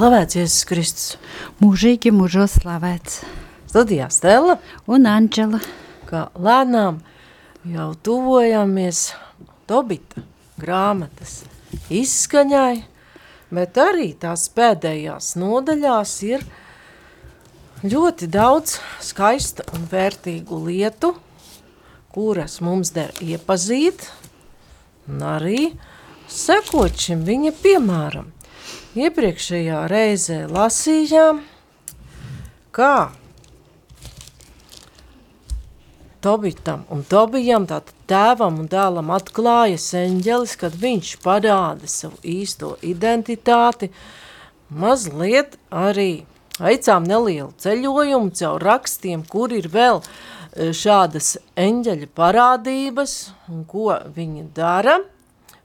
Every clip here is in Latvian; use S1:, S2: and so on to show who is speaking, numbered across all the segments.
S1: Slavēts Jēzus Kristus.
S2: Mūžīgi mūžos slavēts.
S1: Studijā Stela
S2: un Anģela.
S1: Kā lēnām jau tuvojamies Tobita grāmatas izskaņai, bet arī tās pēdējās nodaļās ir ļoti daudz skaistu un vērtīgu lietu, kuras mums der iepazīt un arī sekot šim viņa piemēram. Iepriekšējā reizē lasījām, kā Tobitam un Tobijam, tātad tēvam un dēlam atklājas eņģelis, kad viņš parāda savu īsto identitāti, mazliet arī veicām nelielu ceļojumu caur rakstiem, kur ir vēl e, šādas eņģeļa parādības un ko viņi dara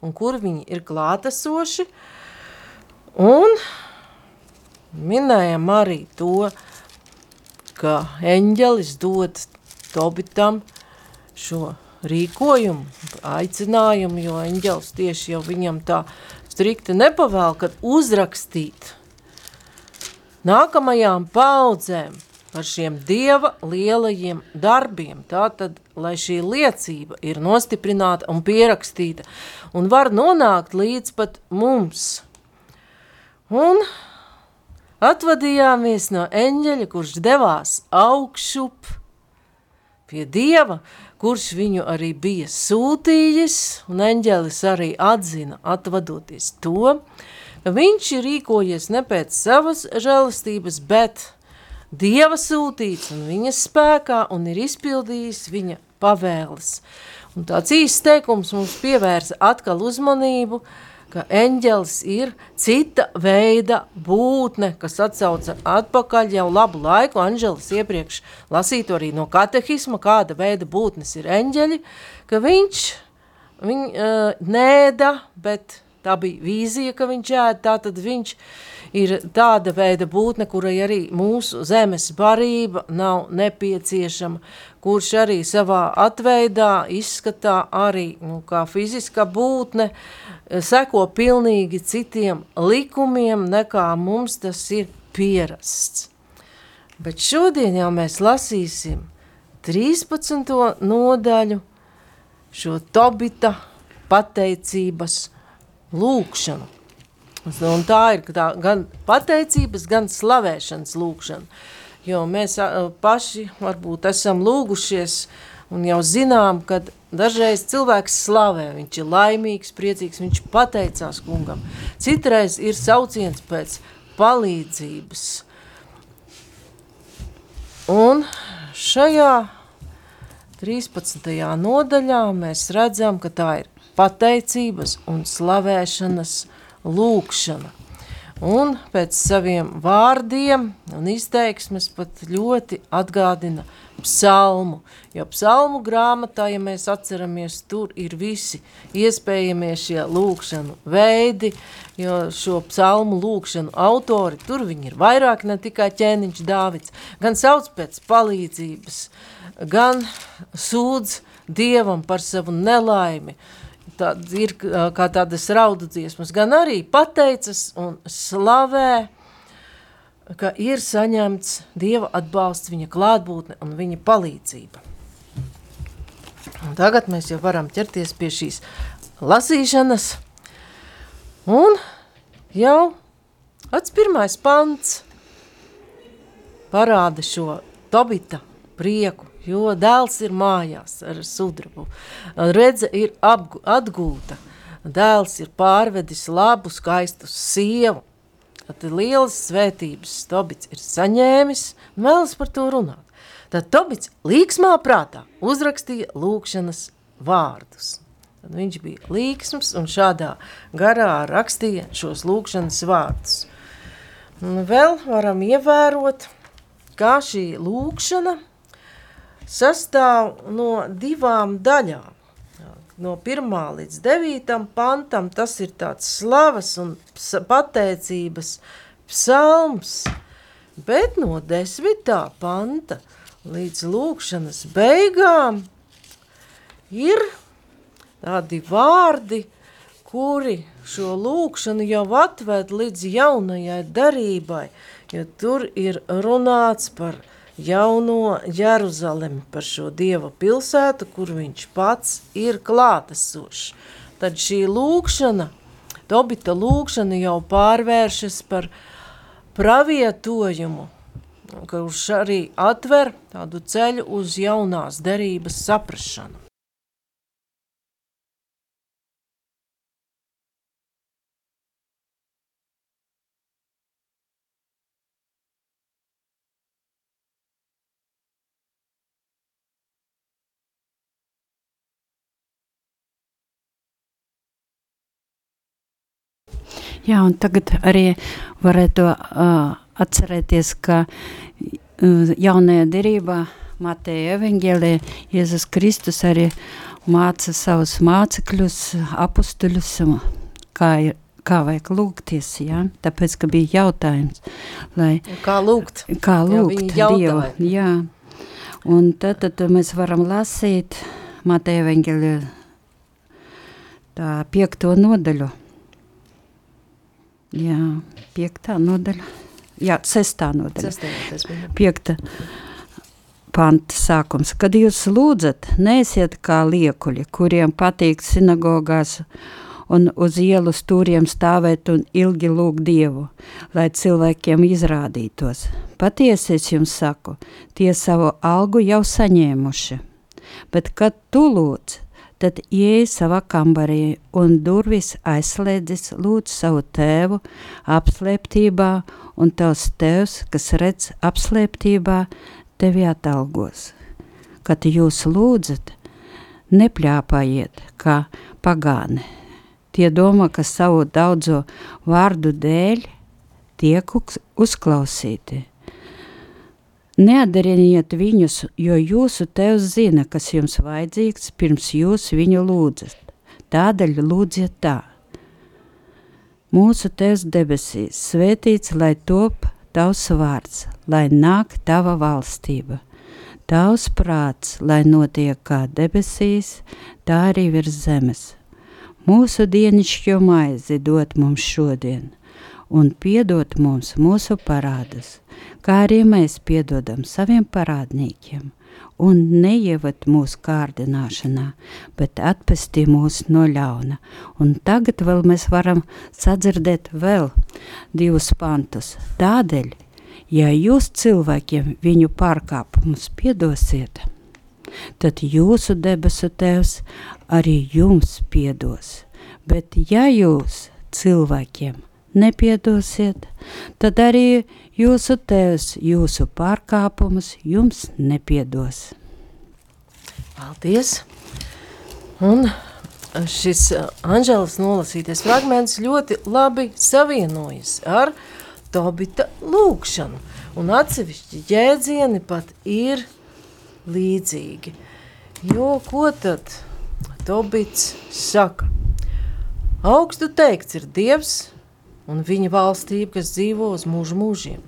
S1: un kur viņi ir klātesoši. Un minējam arī to, ka eņģelis dod Tobitam šo rīkojumu, aicinājumu, jo eņģels tieši jau viņam tā strikti nepavēl, kad uzrakstīt nākamajām paudzēm par šiem Dieva lielajiem darbiem, tātad, lai šī liecība ir nostiprināta un pierakstīta, un var nonākt līdz pat mums. Un atvadījāmies no eņģeļa, kurš devās augšup, pie Dieva, kurš viņu arī bija sūtījis, un eņģelis arī atzina, atvadoties to, ka viņš ir rīkojies ne pēc savas žēlastības, bet Dieva sūtīts un viņa spēkā un ir izpildījis viņa pavēles. Un tāds īsts teikums mums pievērsa atkal uzmanību, uh, ka eņģelis ir cita veida būtne, kas atsauca atpakaļ jau labu laiku. Anģelis iepriekš lasītu arī no katehisma, kāda veida būtnes ir eņģeļi, ka viņš viņ, uh, nēda, bet tā bija vīzija, ka viņš ēd, tātad viņš ir tāda veida būtne, kurai arī mūsu zemes barība nav nepieciešama, kurš arī savā atveidā izskatā arī nu, kā fiziska būtne, seko pilnīgi citiem likumiem, nekā mums tas ir pierasts. Bet šodien jau mēs lasīsim 13. nodaļu šo Tobita pateicības lūkšanu. Un tā ir tā, gan pateicības, gan slavēšanas lūkšana. Jo mēs paši varbūt esam lūgušies un jau zinām, kad Dažreiz cilvēks slavē, viņš ir laimīgs, priecīgs, viņš pateicās kungam. Citreiz ir sauciens pēc palīdzības. Un šajā 13. nodaļā mēs redzam, ka tā ir pateicības un slavēšanas lūkšana. Un pēc saviem vārdiem un izteiksmes pat ļoti atgādina – psalmu, jo psalmu grāmatā, ja mēs atceramies, tur ir visi iespējamie šie lūkšanu veidi, jo šo psalmu lūkšanu autori, tur viņi ir vairāk ne tikai ķēniņš Dāvids, gan sauc pēc palīdzības, gan sūdz Dievam par savu nelaimi, tā, ir kā tādas raudu dziesmas, gan arī pateicas un slavē, ka ir saņemts Dieva atbalsts, viņa klātbūtne un viņa palīdzība. Un tagad mēs jau varam ķerties pie šīs lasīšanas, un jau ats pirmais pants parāda šo Tobita prieku, jo dēls ir mājās ar sudrabu, redze ir atgūta, dēls ir pārvedis labu, skaistu sievu, Tad lielas svētības Tobits ir saņēmis un vēlas par to runāt. Tad Tobits līksmā prātā uzrakstīja lūkšanas vārdus. Tad viņš bija līksms un šādā garā rakstīja šos lūkšanas vārdus. Un vēl varam ievērot, kā šī lūkšana sastāv no divām daļām no 1 līdz 9 pantam, tas ir tāds slavas un pateicības psalms, bet no 10. panta līdz lūkšanas beigām ir tādi vārdi, kuri šo lūkšanu jau atved līdz jaunajai darībai, jo tur ir runāts par jauno Jeruzalemi, par šo Dieva pilsētu, kur viņš pats ir klātesošs. Tad šī lūkšana, Tobita lūkšana jau pārvēršas par pravietojumu, kurš arī atver tādu ceļu uz jaunās derības saprašanu.
S2: Jā, un tagad arī varētu uh, atcerēties, ka uh, jaunajā derībā Mateja evaņģēlē Jēzus Kristus arī māca savus mācekļus, apustuļus, kā, ir, kā vajag lūgties, ja? tāpēc, ka bija jautājums, lai...
S1: Kā lūgt?
S2: Kā lūgt jā, Dievu, jā. Un tad, tad mēs varam lasīt Mateja tā piekto nodaļu. Jā, piektā nodaļa. Jā, sestā nodaļa.
S1: Sestā,
S2: Piekta panta sākums. Kad jūs lūdzat, neesiet kā liekuļi, kuriem patīk sinagogās un uz ielu stūriem stāvēt un ilgi lūgt Dievu, lai cilvēkiem izrādītos. Patiesi es jums saku, tie savu algu jau saņēmuši. Bet, kad tu lūdz, tad ieej savā kambarī un durvis aizslēdzis lūdz savu tēvu apslēptībā, un tavs tēvs, kas redz apslēptībā, tevi atalgos. Kad jūs lūdzat, nepļāpājiet kā pagāni. Tie domā, ka savu daudzo vārdu dēļ tiek uzklausīti – Neadariniet viņus, jo jūsu tevs zina, kas jums vajadzīgs, pirms jūs viņu lūdzat. Tādēļ lūdziet tā. Mūsu tevs debesīs, svētīts, lai top tavs vārds, lai nāk tava valstība. Tavs prāts, lai notiek kā debesīs, tā arī virs zemes. Mūsu dienišķo maizi dot mums šodien – un piedot mums mūsu parādus, kā arī mēs piedodam saviem parādniekiem, un neievad mūsu kārdināšanā, bet atpestī mūs no ļauna. Un tagad vēl mēs varam sadzirdēt vēl divus pantus. Tādēļ, ja jūs cilvēkiem viņu pārkāpumus piedosiet, tad jūsu debesu tevs arī jums piedos. Bet ja jūs cilvēkiem nepiedosiet, tad arī jūsu tēvs jūsu pārkāpumus jums nepiedos.
S1: Paldies! Un šis uh, Anželas nolasītais fragments ļoti labi savienojas ar Tobita lūkšanu, un atsevišķi jēdzieni pat ir līdzīgi. Jo ko tad Tobits saka? Augstu teikts ir Dievs, un viņa valstība, kas dzīvo uz mūžu mūžiem.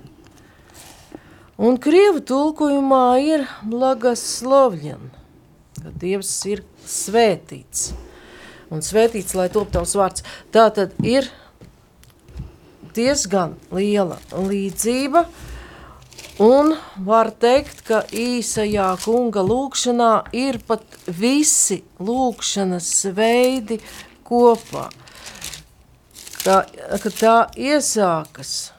S1: Un krievu tulkojumā ir blagas slovļan, ka Dievs ir svētīts. Un svētīts, lai top tavs vārds. Tā tad ir diezgan liela līdzība, un var teikt, ka īsajā kunga lūkšanā ir pat visi lūkšanas veidi kopā – tā, ka tā iesākas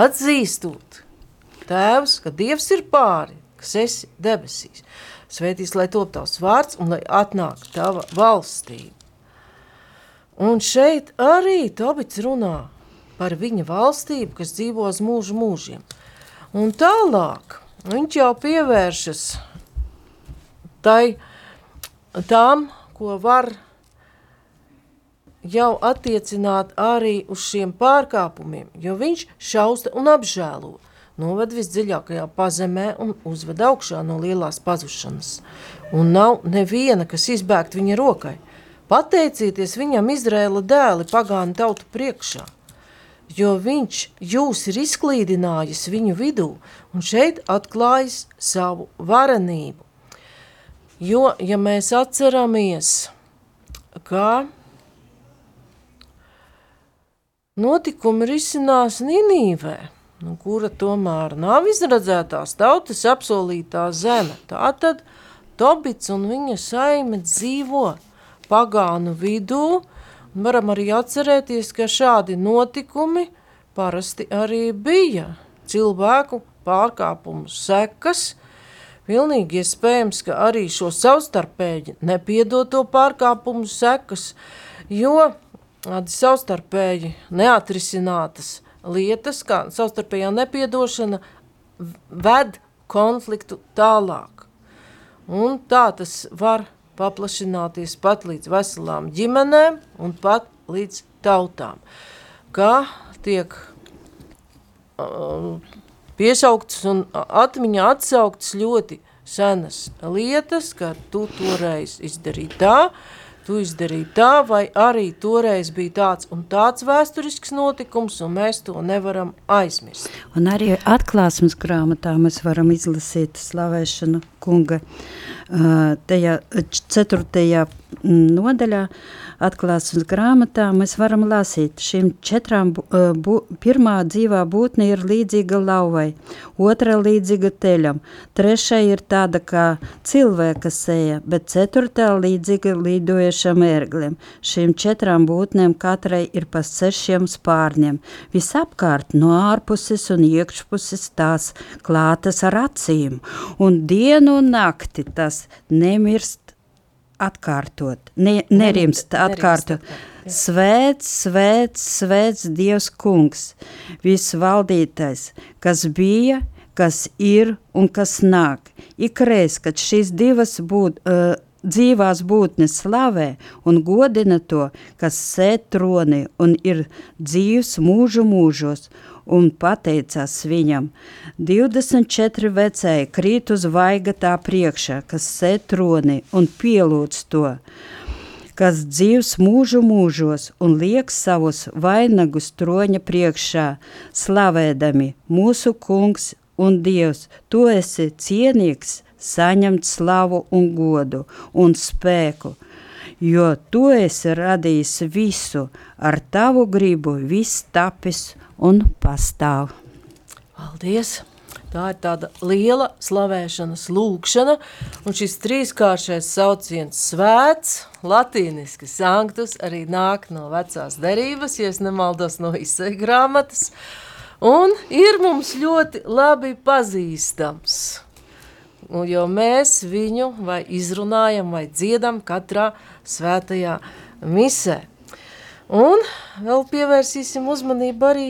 S1: atzīstot tēvs, ka Dievs ir pāri, kas esi debesīs. Svētīs, lai top tavs vārds un lai atnāk tava valstība. Un šeit arī Tobits runā par viņa valstību, kas dzīvo uz mūžu mūžiem. Un tālāk viņš jau pievēršas tai, tām, ko var jau attiecināt arī uz šiem pārkāpumiem, jo viņš šausta un apžēlo, noved visdziļākajā pazemē un uzved augšā no lielās pazušanas. Un nav neviena, kas izbēgt viņa rokai. Pateicieties viņam Izrēla dēli pagānu tautu priekšā, jo viņš jūs ir izklīdinājis viņu vidū un šeit atklājis savu varenību. Jo, ja mēs atceramies, kā notikumi risinās Ninīvē, nu, kura tomēr nav izredzētās tautas apsolītā zeme. Tātad Tobits un viņa saime dzīvo pagānu vidū, un varam arī atcerēties, ka šādi notikumi parasti arī bija. Cilvēku pārkāpumu sekas, Pilnīgi iespējams, ka arī šo savstarpēji nepiedoto pārkāpumu sekas, jo savstarpēji neatrisinātas lietas, kā savstarpējā nepiedošana, ved konfliktu tālāk. Un tā tas var paplašināties pat līdz veselām ģimenēm un pat līdz tautām, kā tiek uh, piesauktas un atmiņā atsauktas ļoti senas lietas, ka tu toreiz izdarīji tā, tu izdarīji tā, vai arī toreiz bija tāds un tāds vēsturisks notikums, un mēs to nevaram aizmirst.
S2: Un arī atklāsmes grāmatā mēs varam izlasīt slavēšanu kunga tajā ceturtajā nodaļā, atklāsmes grāmatā mēs varam lasīt, šīm četrām, bu, pirmā dzīvā būtne ir līdzīga lauvai, otra līdzīga teļam, trešā ir tāda kā cilvēka seja, bet ceturtā līdzīga līdojušam ērglim. Šīm četrām būtnēm katrai ir pa sešiem spārņiem, visapkārt no ārpuses un iekšpuses tās klātas ar acīm, un dienu un nakti tas nemirst atkārtot, ne, nerimst atkārtot. Svēts, svēts, svēts Dievs kungs, visvaldītais, kas bija, kas ir un kas nāk. Ikreiz, kad šīs divas būt, uh, dzīvās būtnes slavē un godina to, kas sēt troni un ir dzīvs mūžu mūžos, un pateicās viņam. 24 vecēji krīt uz vaiga tā priekšā, kas sēt troni un pielūdz to, kas dzīvs mūžu mūžos un liek savus vainagus troņa priekšā, slavēdami mūsu kungs un Dievs, tu esi cienīgs saņemt slavu un godu un spēku, jo tu esi radījis visu, ar tavu gribu viss tapis un pastāv.
S1: Paldies! Tā ir tāda liela slavēšanas lūkšana, un šis trīskāršais sauciens svēts, latīniski sanktus, arī nāk no vecās derības, ja es nemaldos no izsai grāmatas, un ir mums ļoti labi pazīstams, jo mēs viņu vai izrunājam vai dziedam katrā svētajā misē. Un vēl pievērsīsim uzmanību arī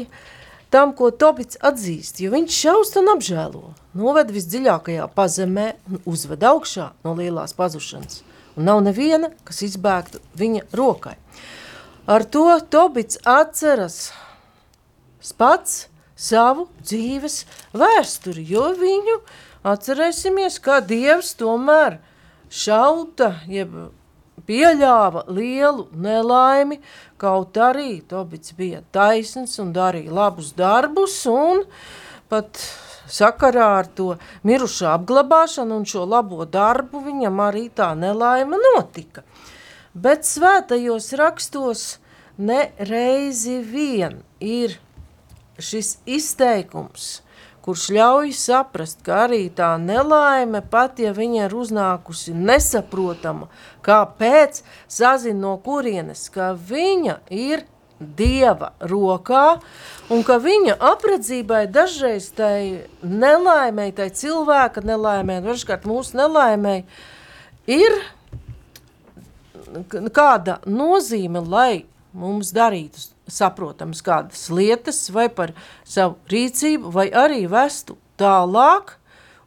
S1: tam, ko Tobits atzīst, jo viņš šaust un apžēlo, noved visdziļākajā pazemē un uzved augšā no lielās pazušanas, un nav neviena, kas izbēgtu viņa rokai. Ar to Tobits atceras pats savu dzīves vēsturi, jo viņu atcerēsimies, kā Dievs tomēr šauta, jeb pieļāva lielu nelaimi, kaut arī Tobits bija taisns un darīja labus darbus un pat sakarā ar to mirušo apglabāšanu un šo labo darbu viņam arī tā nelaima notika. Bet svētajos rakstos ne reizi vien ir šis izteikums – kurš ļauj saprast, ka arī tā nelaime, pat ja viņa ir uznākusi nesaprotama, kāpēc, sazina no kurienes, ka viņa ir Dieva rokā, un ka viņa apredzībai dažreiz tai nelaimei, tai cilvēka nelaimei, dažkārt mūsu nelaimei, ir kāda nozīme, lai mums darītu saprotams kādas lietas vai par savu rīcību, vai arī vestu tālāk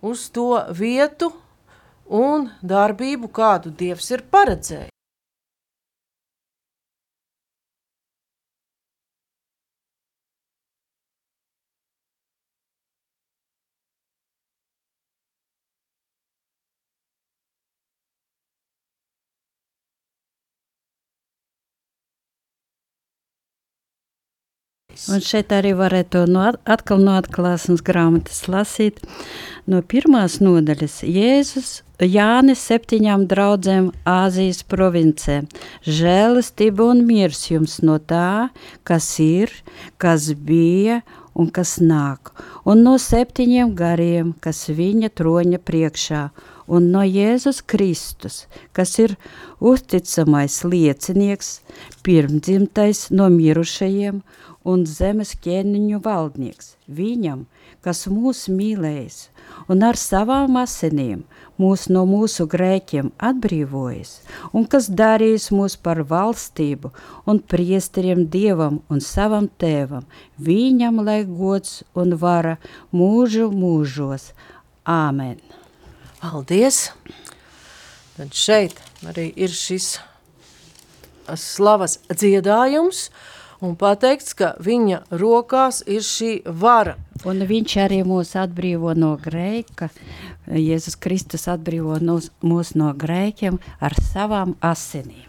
S1: uz to vietu un darbību, kādu Dievs ir paredzējis.
S2: Un šeit arī varētu no, atkal no atklāsmes grāmatas lasīt no pirmās nodaļas Jēzus Jānis septiņām draudzēm Āzijas provincē. Žēlastība un miers jums no tā, kas ir, kas bija un kas nāk, un no septiņiem gariem, kas viņa troņa priekšā, un no Jēzus Kristus, kas ir uzticamais liecinieks, pirmdzimtais no mirušajiem un zemes ķēniņu valdnieks, viņam, kas mūs mīlējis un ar savām asinīm mūs no mūsu grēkiem atbrīvojis, un kas darīs mūs par valstību un priesteriem Dievam un savam tēvam, viņam lai gods un vara mūžu mūžos. Āmen!
S1: Paldies! Tad šeit arī ir šis slavas dziedājums, un pateikts, ka viņa rokās ir šī vara.
S2: Un viņš arī mūs atbrīvo no grēka, Jēzus Kristus atbrīvo nos, mūs no grēkiem ar savām asinīm.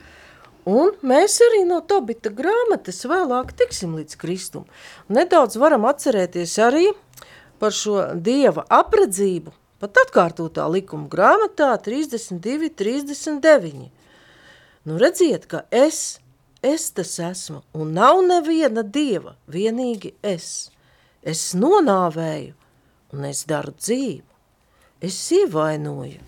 S1: Un mēs arī no Tobita grāmatas vēlāk tiksim līdz Kristum. Nedaudz varam atcerēties arī par šo Dieva apredzību, pat atkārtotā likuma grāmatā 32, 39. Nu redziet, ka es, es tas esmu, un nav neviena Dieva, vienīgi es. Es nonāvēju, un es daru dzīvu. Es ievainoju,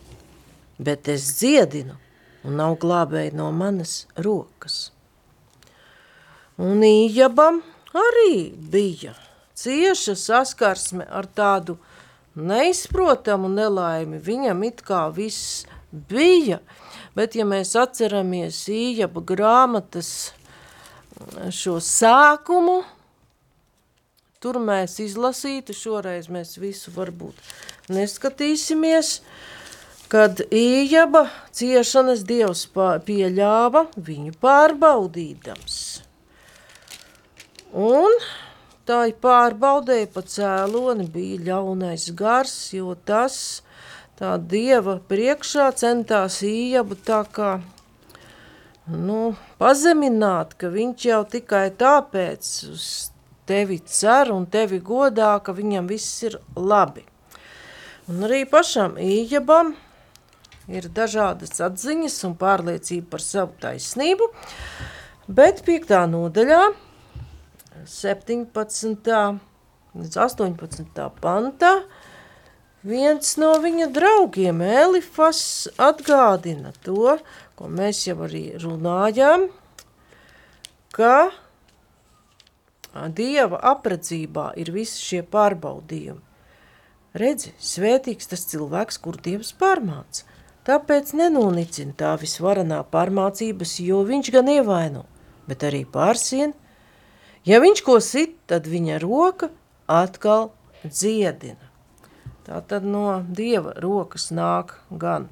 S1: bet es dziedinu, un nav glābēji no manas rokas. Un Ījabam arī bija cieša saskarsme ar tādu neizprotamu nelaimi. Viņam it kā viss bija, bet ja mēs atceramies Ījaba grāmatas šo sākumu, tur mēs izlasītu, šoreiz mēs visu varbūt neskatīsimies, kad Ījaba ciešanas dievs pieļāva viņu pārbaudīdams. Un tā pārbaudēja pa cēloni bija ļaunais gars, jo tas tā dieva priekšā centās Ījabu tā kā nu, pazemināt, ka viņš jau tikai tāpēc uz tevi cer un tevi godā, ka viņam viss ir labi. Un arī pašam Ījabam ir dažādas atziņas un pārliecība par savu taisnību, bet piektā nodaļā, 17. līdz 18. pantā, viens no viņa draugiem, Elifas, atgādina to, ko mēs jau arī runājām, ka Dieva apredzībā ir visi šie pārbaudījumi. Redzi, svētīgs tas cilvēks, kur Dievs pārmāca. Tāpēc nenonicina tā visvaranā pārmācības, jo viņš gan ievaino, bet arī pārsien. Ja viņš ko sit, tad viņa roka atkal dziedina. Tā tad no Dieva rokas nāk gan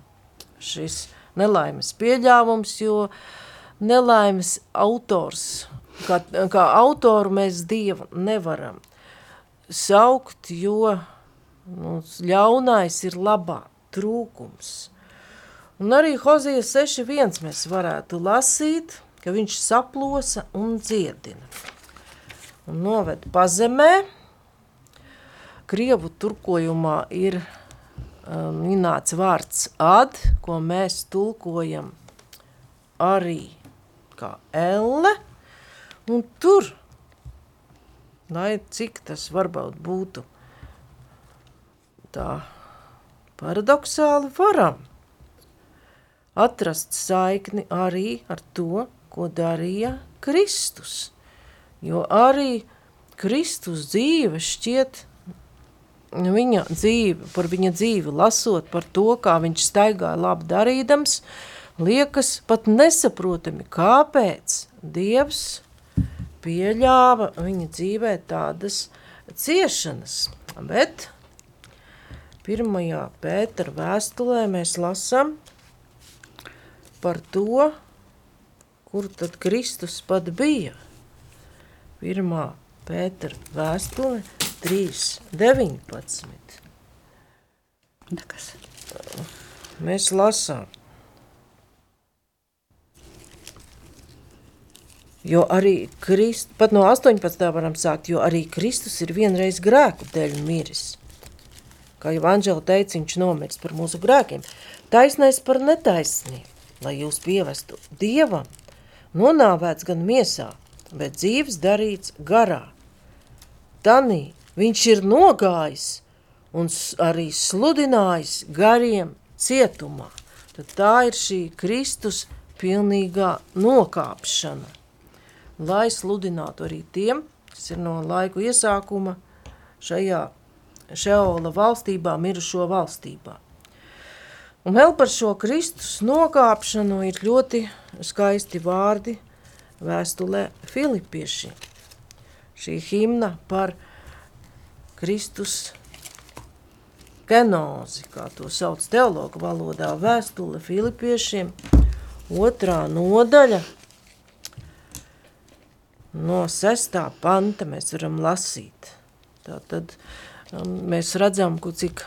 S1: šis nelaimes pieļāvums, jo nelaimes autors kā, kā autoru mēs Dievu nevaram saukt, jo nu, ļaunais ir labā trūkums. Un arī Hozija 6.1 mēs varētu lasīt, ka viņš saplosa un dziedina. Un noved pazemē, Krievu turkojumā ir um, minēts vārds ad, ko mēs tulkojam arī kā elle, Un tur, lai cik tas varbūt būtu tā paradoxāli, varam atrast saikni arī ar to, ko darīja Kristus. Jo arī Kristus dzīve šķiet, viņa dzīve, par viņa dzīvi lasot par to, kā viņš staigāja labi darīdams, liekas pat nesaprotami, kāpēc Dievs pieļāva viņa dzīvē tādas ciešanas. Bet pirmajā Pētera vēstulē mēs lasam par to, kur tad Kristus pat bija. Pirmā Pētera vēstule 3, 19.
S2: Nekas.
S1: Mēs lasām. Jo arī Kristus, pat no 18. varam sākt, jo arī Kristus ir vienreiz grēku dēļ miris. Kā jau Anģela teica, viņš nomirs par mūsu grēkiem. Taisnais par netaisnību, lai jūs pievestu Dievam, nonāvēts gan miesā, bet dzīves darīts garā. Tanī viņš ir nogājis un arī sludinājis gariem cietumā. Tad tā ir šī Kristus pilnīgā nokāpšana lai sludinātu arī tiem, kas ir no laiku iesākuma šajā Šeola valstībā, mirušo valstībā. Un vēl par šo Kristus nokāpšanu ir ļoti skaisti vārdi vēstulē Filipiešiem. Šī himna par Kristus genozi, kā to sauc teologu valodā, vēstule Filipiešiem, otrā nodaļa – no sestā panta mēs varam lasīt. Tātad um, mēs redzam, ku cik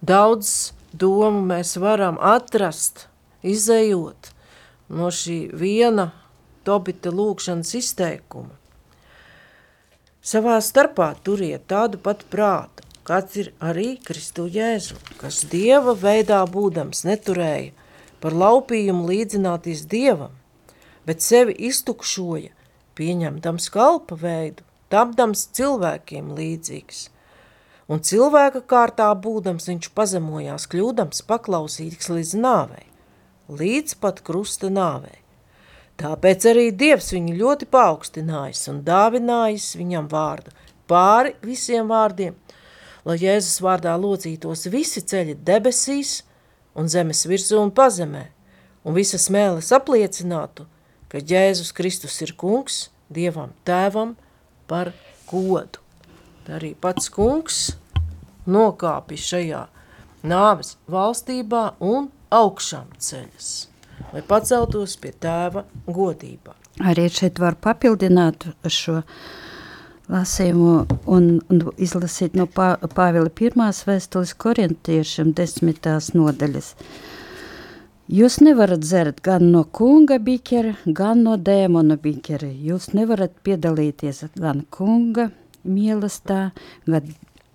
S1: daudz domu mēs varam atrast, izējot no šī viena Tobita lūkšanas izteikuma. Savā starpā turiet tādu pat prātu, kāds ir arī Kristu Jēzu, kas Dieva veidā būdams neturēja par laupījumu līdzināties Dievam, bet sevi iztukšoja pieņemdams kalpa veidu, tapdams cilvēkiem līdzīgs. Un cilvēka kārtā būdams viņš pazemojās, kļūdams paklausīgs līdz nāvei, līdz pat krusta nāvei. Tāpēc arī Dievs viņu ļoti paaugstinājis un dāvinājis viņam vārdu. Pāri visiem vārdiem, lai Jēzus vārdā locītos visi ceļi debesīs un zemes virsū un pazemē, un visas mēles apliecinātu – ka Jēzus Kristus ir kungs Dievam tēvam par godu. Tā arī pats kungs nokāpi šajā nāves valstībā un augšām ceļas, lai paceltos pie tēva godībā.
S2: Arī šeit var papildināt šo lasījumu un, un izlasīt no Pāvila pirmās vēstules korintiešiem desmitās nodaļas. Jūs nevarat dzert gan no kunga bikera, gan no dēmona bikera. Jūs nevarat piedalīties gan kunga mīlestā, gan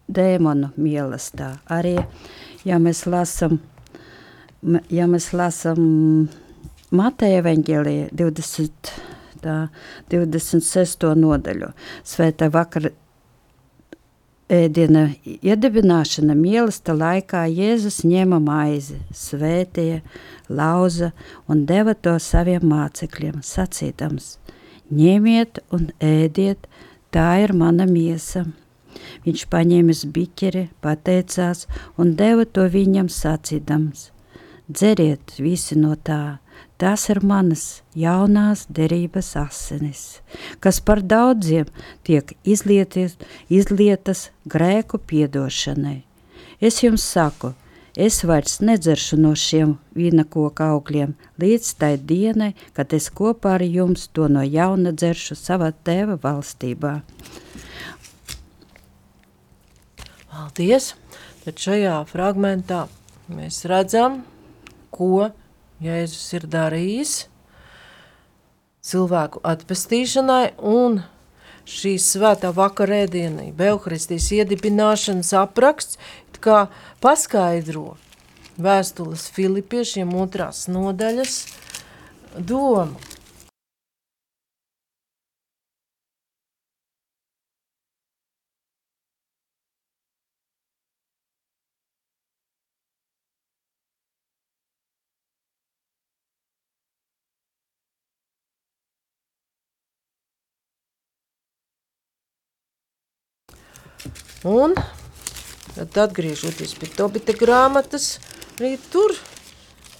S2: dēmonu mīlestā. Arī, ja mēs lasam, ja mēs lasam Mateja evaņģēlija 20, tā, 26. nodaļu, svētā vakara ēdiena iedibināšana mīlesta laikā Jēzus ņēma maizi, svētīja, lauza un deva to saviem mācekļiem, sacīdams: Ņemiet un ēdiet, tā ir mana miesa. Viņš paņēma biķeri, pateicās un deva to viņam sacīdams: Dzeriet visi no tā, Tas ir manas jaunās derības asinis, kas par daudziem tiek izlieties, izlietas grēku piedošanai. Es jums saku, es vairs nedzeršu no šiem vīna koka augļiem līdz tai dienai, kad es kopā ar jums to no jauna dzeršu savā tēva valstībā.
S1: Paldies! Tad šajā fragmentā mēs redzam, ko Jēzus ir darījis cilvēku atpestīšanai un šīs svētā vakarēdienai, Beuharistijas iedibināšanas apraksts, kā paskaidro vēstules Filipiešiem otrās nodaļas domu. Un tad atgriežoties pie Tobita grāmatas, arī tur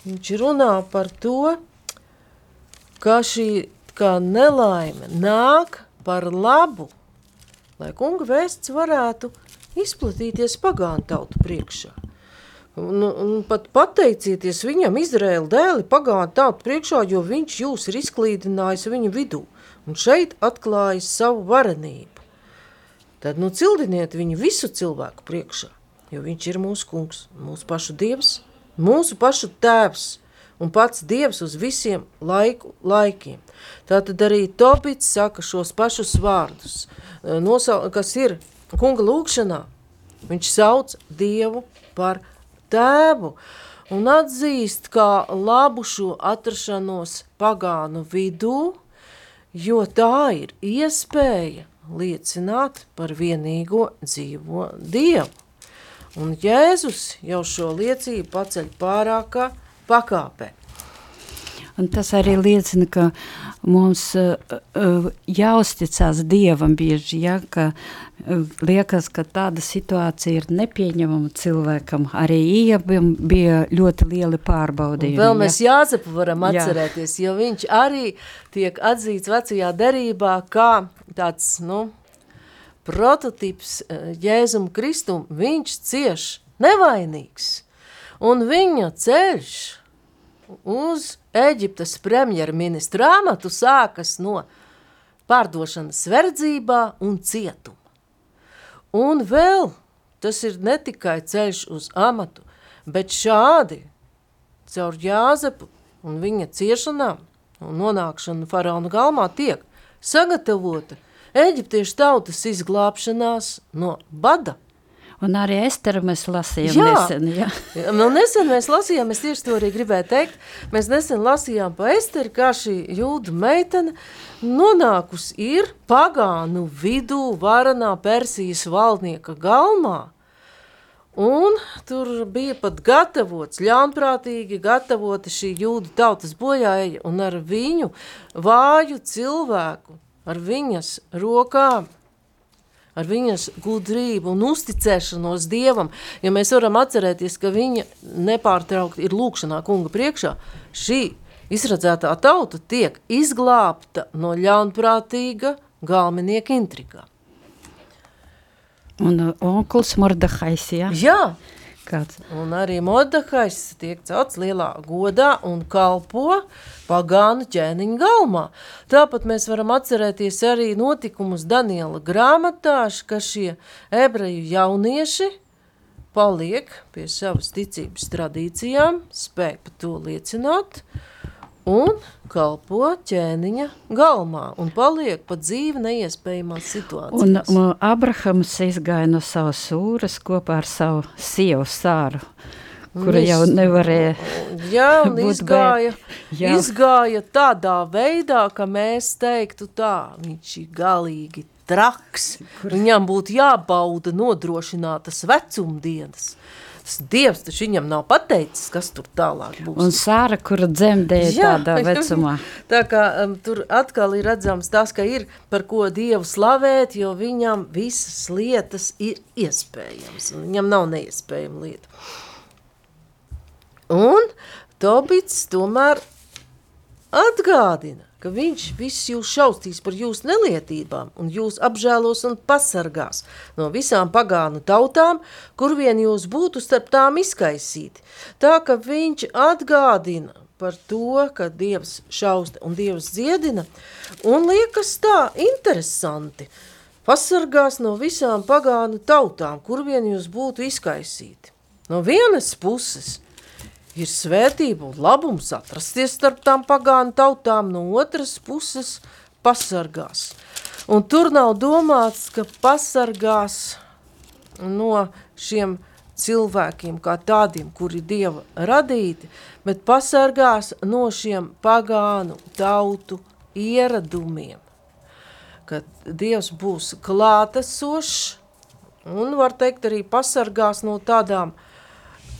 S1: viņš runā par to, ka šī kā nelaime nāk par labu, lai kunga vēsts varētu izplatīties pagānu tautu priekšā. Un, un pat pateicieties viņam, Izraēla dēli, pagānu tautu priekšā, jo viņš jūs ir izklīdinājis viņa vidū. Un šeit atklājas savu varenību. Tad nu cildiniet viņu visu cilvēku priekšā, jo viņš ir mūsu kungs, mūsu pašu dievs, mūsu pašu tēvs. un pats Dievs uz visiem laiku, laikiem. Tātad arī Tobits saka šos pašus vārdus, e, nosau, kas ir kunga lūkšanā. Viņš sauc Dievu par tēvu un atzīst kā labu šo atrašanos pagānu vidū, jo tā ir iespēja liecināt par vienīgo dzīvo Dievu. Un Jēzus jau šo liecību paceļ pārākā pakāpē.
S2: Un tas arī liecina, ka mums uh, uh, jāuzticās Dievam bieži, ja, ka uh, liekas, ka tāda situācija ir nepieņemama cilvēkam. Arī Iebam bija ļoti lieli pārbaudījumi.
S1: Un vēl mēs ja? Jāzepu varam atcerēties, Jā. jo viņš arī tiek atzīts vecajā derībā kā tāds, nu, prototips Jēzum Kristum. Viņš cieš nevainīgs. Un viņa ceļš uz Eģiptes premjerministra amatu sākas no pārdošanas verdzībā un cietuma. Un vēl tas ir ne tikai ceļš uz amatu, bet šādi caur Jāzepu un viņa ciešanām un nonākšanu faraona galmā tiek sagatavota Eģiptiešu tautas izglābšanās no bada
S2: Un arī Esteru mēs lasījām jā. nesen. Jā.
S1: nu nesen mēs lasījām, es tieši to arī gribēju teikt, mēs nesen lasījām pa Esteru, kā šī jūda meitene nonākusi ir pagānu vidū varanā Persijas valdnieka galmā. Un tur bija pat gatavots, ļaunprātīgi gatavota šī jūda tautas bojāja un ar viņu vāju cilvēku, ar viņas rokām ar viņas gudrību un uzticēšanos Dievam, ja mēs varam atcerēties, ka viņa nepārtraukti ir lūkšanā kunga priekšā, šī izradzētā tauta tiek izglābta no ļaunprātīga galvenieka intrigā.
S2: Un uh, onkls Mordahais, jā?
S1: Jā, Kāds? Un arī Mordekais tiek celts lielā godā un kalpo pagānu ķēniņu galmā. Tāpat mēs varam atcerēties arī notikumus Daniela grāmatāši, ka šie ebreju jaunieši paliek pie savas ticības tradīcijām, spēj par to liecināt, un kalpo ķēniņa galmā un paliek pa dzīvi neiespējamās situācijas.
S2: Un, un Abrahams izgāja no savas sūras kopā ar savu sievu Sāru, kura Nis, jau nevarēja
S1: jā, un izgāja, jā. izgāja tādā veidā, ka mēs teiktu tā, viņš ir galīgi traks, viņam būtu jābauda nodrošinātas vecumdienas. Tas Dievs taču viņam nav pateicis, kas tur tālāk būs.
S2: Un Sāra, kura dzemdēja Jā, tādā vecumā.
S1: Tā kā um, tur atkal ir redzams tas, ka ir par ko Dievu slavēt, jo viņam visas lietas ir iespējams. Viņam nav neiespējama lieta. Un Tobits tomēr atgādina, ka viņš visus jūs šaustīs par jūsu nelietībām un jūs apžēlos un pasargās no visām pagānu tautām, kur vien jūs būtu starp tām izkaisīti. Tā, ka viņš atgādina par to, ka Dievs šausta un Dievs dziedina, un liekas tā interesanti, pasargās no visām pagānu tautām, kur vien jūs būtu izkaisīti. No vienas puses – ir svētība un labums atrasties starp tām pagānu tautām, no otras puses pasargās. Un tur nav domāts, ka pasargās no šiem cilvēkiem kā tādiem, kuri Dieva radīti, bet pasargās no šiem pagānu tautu ieradumiem. Kad Dievs būs klātesošs un, var teikt, arī pasargās no tādām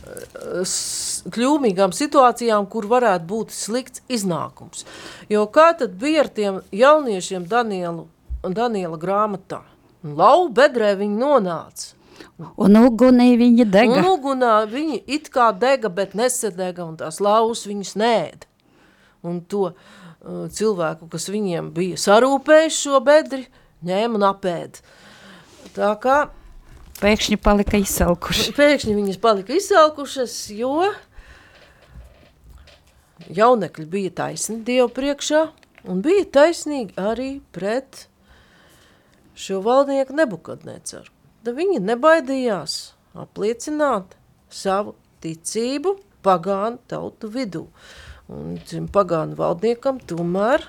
S1: kļūmīgām situācijām, kur varētu būt slikts iznākums. Jo kā tad bija ar tiem jauniešiem Danielu, Daniela grāmatā? Lau bedrē viņi nonāca.
S2: Un ugunī viņi dega.
S1: Un ugunā viņi it kā dega, bet nesadega, un tās laus viņus nēd. Un to uh, cilvēku, kas viņiem bija sarūpējuši šo bedri, ņēma un apēd. Tā kā
S2: Pēkšņi palika izsalkuši.
S1: Pēkšņi viņas palika izsalkušas, jo jaunekļi bija taisni Dievu priekšā un bija taisnīgi arī pret šo valdnieku Nebukadneceru. Da viņi nebaidījās apliecināt savu ticību pagānu tautu vidū. Un šim pagānu valdniekam tomēr,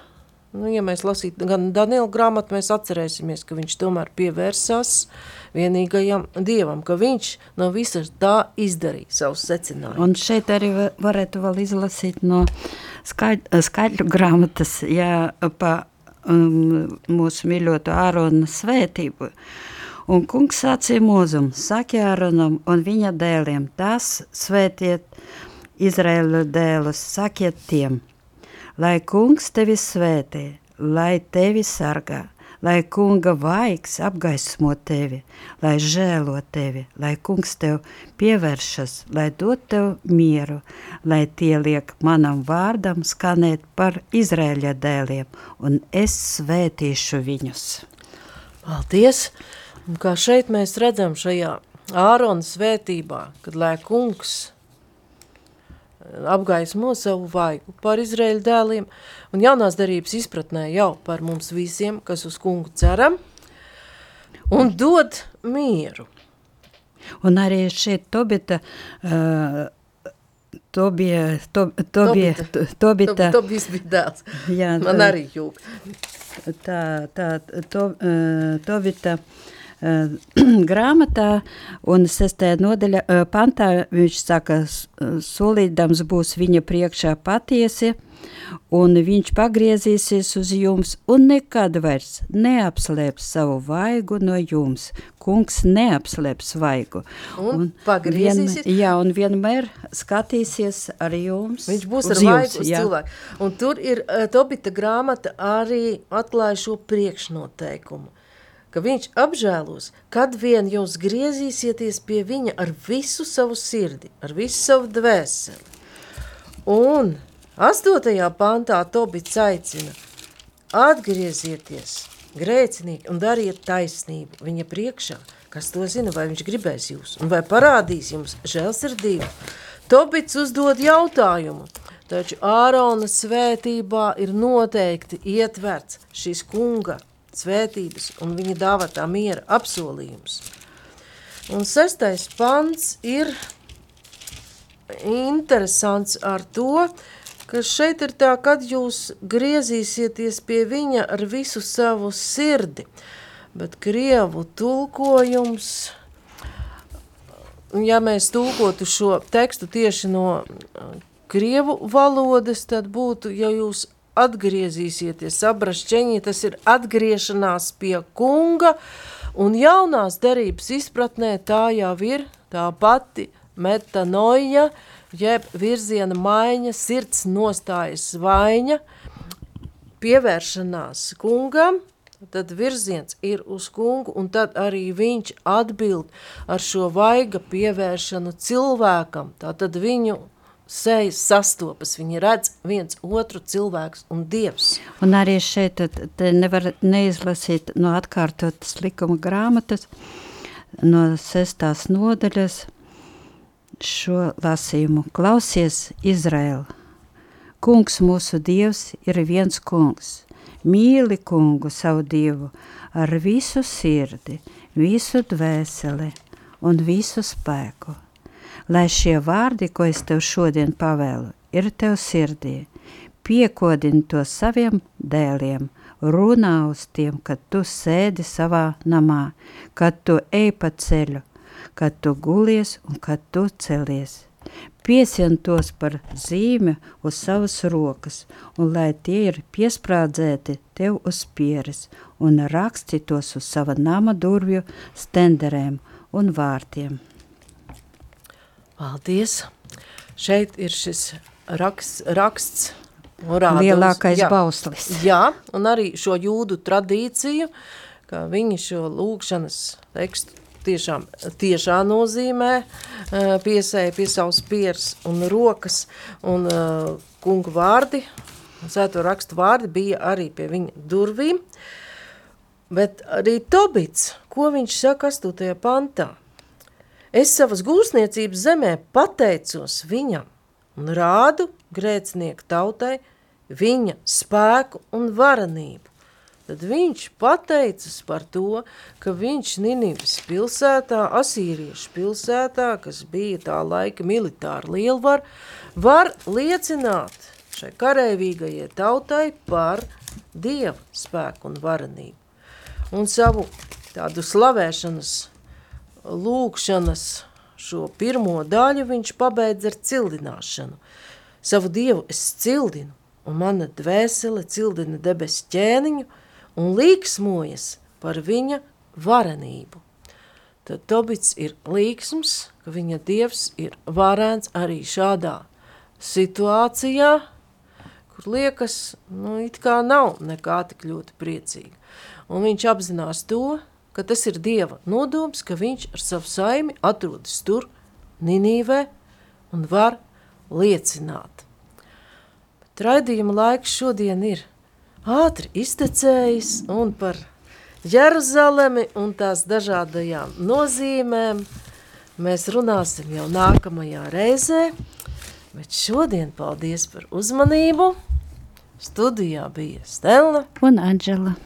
S1: nu, ja mēs lasītu gan Daniela grāmatu, mēs atcerēsimies, ka viņš tomēr pievērsās vienīgajam dievam, ka viņš no visas tā izdarīja savus secinājumus.
S2: Un šeit arī varētu vēl izlasīt no skaļu, skaļu grāmatas, ja pa um, mūsu mīļoto Ārona svētību. Un kungs sacīja mūzum, saki Āronam un viņa dēliem, tas svētiet Izraēlu dēlus, sakiet tiem, lai kungs tevi svētī, lai tevi sargā, lai kunga vaigs apgaismo tevi, lai žēlo tevi, lai kungs tev pievēršas, lai dod tev mieru, lai tie liek manam vārdam skanēt par Izraēļa dēliem, un es svētīšu viņus.
S1: Paldies! Un kā šeit mēs redzam šajā Ārona svētībā, kad lai kungs apgaismo savu vaigu par Izraēļu dēliem un jaunās darības izpratnē jau par mums visiem, kas uz kungu ceram, un dod mieru.
S2: Un arī šeit Tobita, uh, Tobija, to, Tobija,
S1: Tobita.
S2: Tobita,
S1: Tobis bija dēls.
S2: jā,
S1: Man arī jūg.
S2: tā, tā, to, uh, Tobita, Uh, grāmatā un sestajā nodaļa pantā viņš saka, solīdams būs viņa priekšā patiesi, un viņš pagriezīsies uz jums un nekad vairs neapslēps savu vaigu no jums. Kungs neapslēps vaigu.
S1: Un pagriezīsies?
S2: Vien, jā, un vienmēr skatīsies ar jums.
S1: Viņš būs ar vaigu uz cilvēku. Un tur ir Tobita grāmata arī atklāja šo priekšnoteikumu, ka viņš apžēlos, kad vien jūs griezīsieties pie viņa ar visu savu sirdi, ar visu savu dvēseli. Un astotajā pantā Tobits aicina atgriezieties grēcinīgi un dariet taisnību viņa priekšā, kas to zina, vai viņš gribēs jūs, un vai parādīs jums žēlsirdību. Tobits uzdod jautājumu, taču Ārona svētībā ir noteikti ietverts šīs kunga svētības un viņa dāvatā miera apsolījums. Un sestais pants ir interesants ar to, ka šeit ir tā, kad jūs griezīsieties pie viņa ar visu savu sirdi, bet krievu tulkojums, ja mēs tulkotu šo tekstu tieši no uh, krievu valodas, tad būtu, ja jūs atgriezīsieties sabrašķeņi, tas ir atgriešanās pie kunga, un jaunās derības izpratnē tā jau ir tā pati metanoja, jeb virziena maiņa, sirds nostājas vaiņa, pievēršanās kungam, tad virziens ir uz kungu, un tad arī viņš atbild ar šo vaiga pievēršanu cilvēkam, tātad viņu sejas sastopas, viņi redz viens otru cilvēks un dievs.
S2: Un arī šeit nevar neizlasīt no atkārtotas likuma grāmatas, no sestās nodaļas šo lasījumu. Klausies, Izraēla! Kungs mūsu dievs ir viens kungs. Mīli kungu savu dievu ar visu sirdi, visu dvēseli un visu spēku. Lai šie vārdi, ko es tev šodien pavēlu, ir tev sirdī, piekodini to saviem dēliem, runā uz tiem, kad tu sēdi savā namā, kad tu ej pa ceļu, kad tu gulies un kad tu celies. Piesien tos par zīmi uz savas rokas, un lai tie ir piesprādzēti tev uz pieres, un raksti tos uz sava nama durvju stenderēm un vārtiem.
S1: Paldies! Šeit ir šis raksts, raksts norāda uz-
S2: Lielākais
S1: jā,
S2: bauslis.
S1: Jā, un arī šo jūdu tradīciju, ka viņi šo lūkšanas tekstu tiešām tiešā nozīmē piesēja pie savas pieres un rokas, un kungu vārdi, sēto rakstu vārdi bija arī pie viņa durvīm, bet arī Tobits, ko viņš saka 8. pantā? Es savas gūsniecības zemē pateicos viņam un rādu grēcinieku tautai viņa spēku un varenību. tad viņš pateicas par to, ka viņš Ninivas pilsētā, asīriešu pilsētā, kas bija tā laika militāra lielvar, var liecināt šai kareivīgajai tautai par Dieva spēku un varenību. Un savu tādu slavēšanas, lūkšanas šo pirmo daļu viņš pabeidz ar cildināšanu. Savu Dievu es cildinu, un mana dvēsele cildina debes ķēniņu un līksmojas par viņa varenību. Tad Tobits ir līksms, ka viņa Dievs ir varēns arī šādā situācijā, kur liekas, nu, it kā nav nekā tik ļoti priecīga. Un viņš apzinās to, ka tas ir Dieva nodoms, ka viņš ar savu saimi atrodas tur, Ninīvē, un var liecināt. Bet raidījuma laiks šodien ir ātri iztecējis un par Jeruzalemi un tās dažādajām nozīmēm mēs runāsim jau nākamajā reizē, bet šodien paldies par uzmanību. Studijā bija Stella
S2: un Anģela.